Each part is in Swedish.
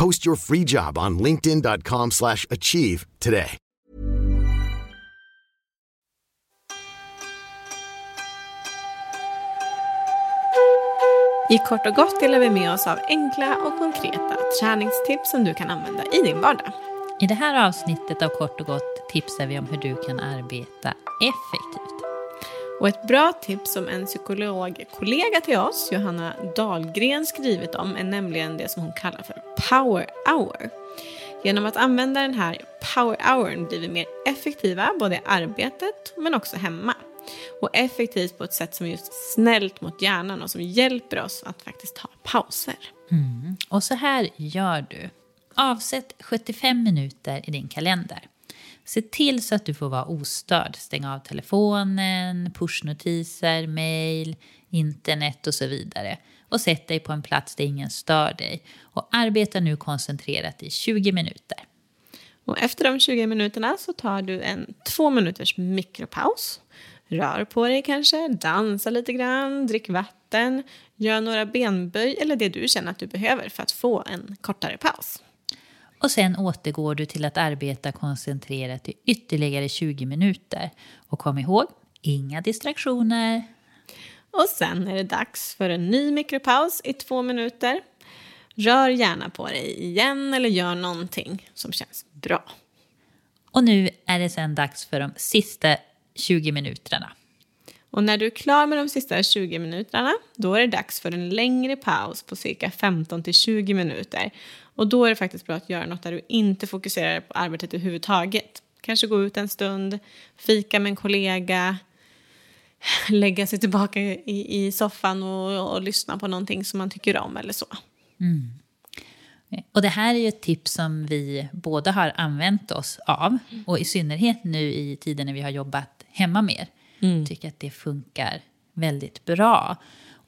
Post your free job on linkedin.com/achieve slash achieve today. I Kort och Gott delar vi med oss av enkla och konkreta träningstips som du kan använda i din vardag. I det här avsnittet av Kort och Gott tipsar vi om hur du kan arbeta effektivt. Och ett bra tips som en psykologkollega till oss, Johanna Dahlgren, skrivit om är nämligen det som hon kallar för power hour. Genom att använda den här power houren blir vi mer effektiva både i arbetet men också hemma. Och effektivt på ett sätt som är just snällt mot hjärnan och som hjälper oss att faktiskt ta pauser. Mm. Och så här gör du. Avsätt 75 minuter i din kalender. Se till så att du får vara ostörd. Stäng av telefonen, pushnotiser, mail, internet och så vidare. Och sätt dig på en plats där ingen stör dig. Och arbeta nu koncentrerat i 20 minuter. Och efter de 20 minuterna så tar du en två minuters mikropaus. Rör på dig kanske, dansa lite grann, drick vatten, gör några benböj eller det du känner att du behöver för att få en kortare paus. Och sen återgår du till att arbeta koncentrerat i ytterligare 20 minuter. Och kom ihåg, inga distraktioner. Och sen är det dags för en ny mikropaus i två minuter. Rör gärna på dig igen eller gör någonting som känns bra. Och nu är det sen dags för de sista 20 minuterna. Och när du är klar med de sista 20 minuterna, då är det dags för en längre paus på cirka 15 till 20 minuter. Och då är det faktiskt bra att göra något där du inte fokuserar på arbetet överhuvudtaget. Kanske gå ut en stund, fika med en kollega, lägga sig tillbaka i, i soffan och, och lyssna på någonting som man tycker om eller så. Mm. Och det här är ju ett tips som vi båda har använt oss av. Och i synnerhet nu i tiden när vi har jobbat hemma mer. Mm. tycker att det funkar väldigt bra.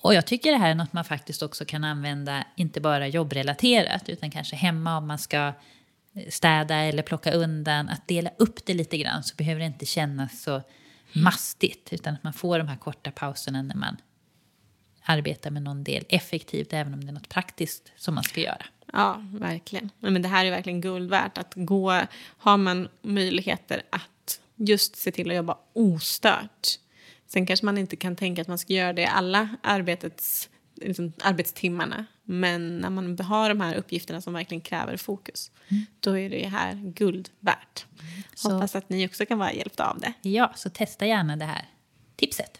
Och jag tycker det här är något man faktiskt också kan använda, inte bara jobbrelaterat, utan kanske hemma om man ska städa eller plocka undan. Att dela upp det lite grann så behöver det inte kännas så mastigt, utan att man får de här korta pauserna när man arbetar med någon del effektivt, även om det är något praktiskt som man ska göra. Ja, verkligen. Men det här är verkligen guld värt. Att gå, har man möjligheter att just se till att jobba ostört. Sen kanske man inte kan tänka att man ska göra det alla arbetets, liksom, arbetstimmarna. Men när man har de här uppgifterna som verkligen kräver fokus, mm. då är det här guld värt. Så. Hoppas att ni också kan vara hjälpta av det. Ja, så testa gärna det här tipset.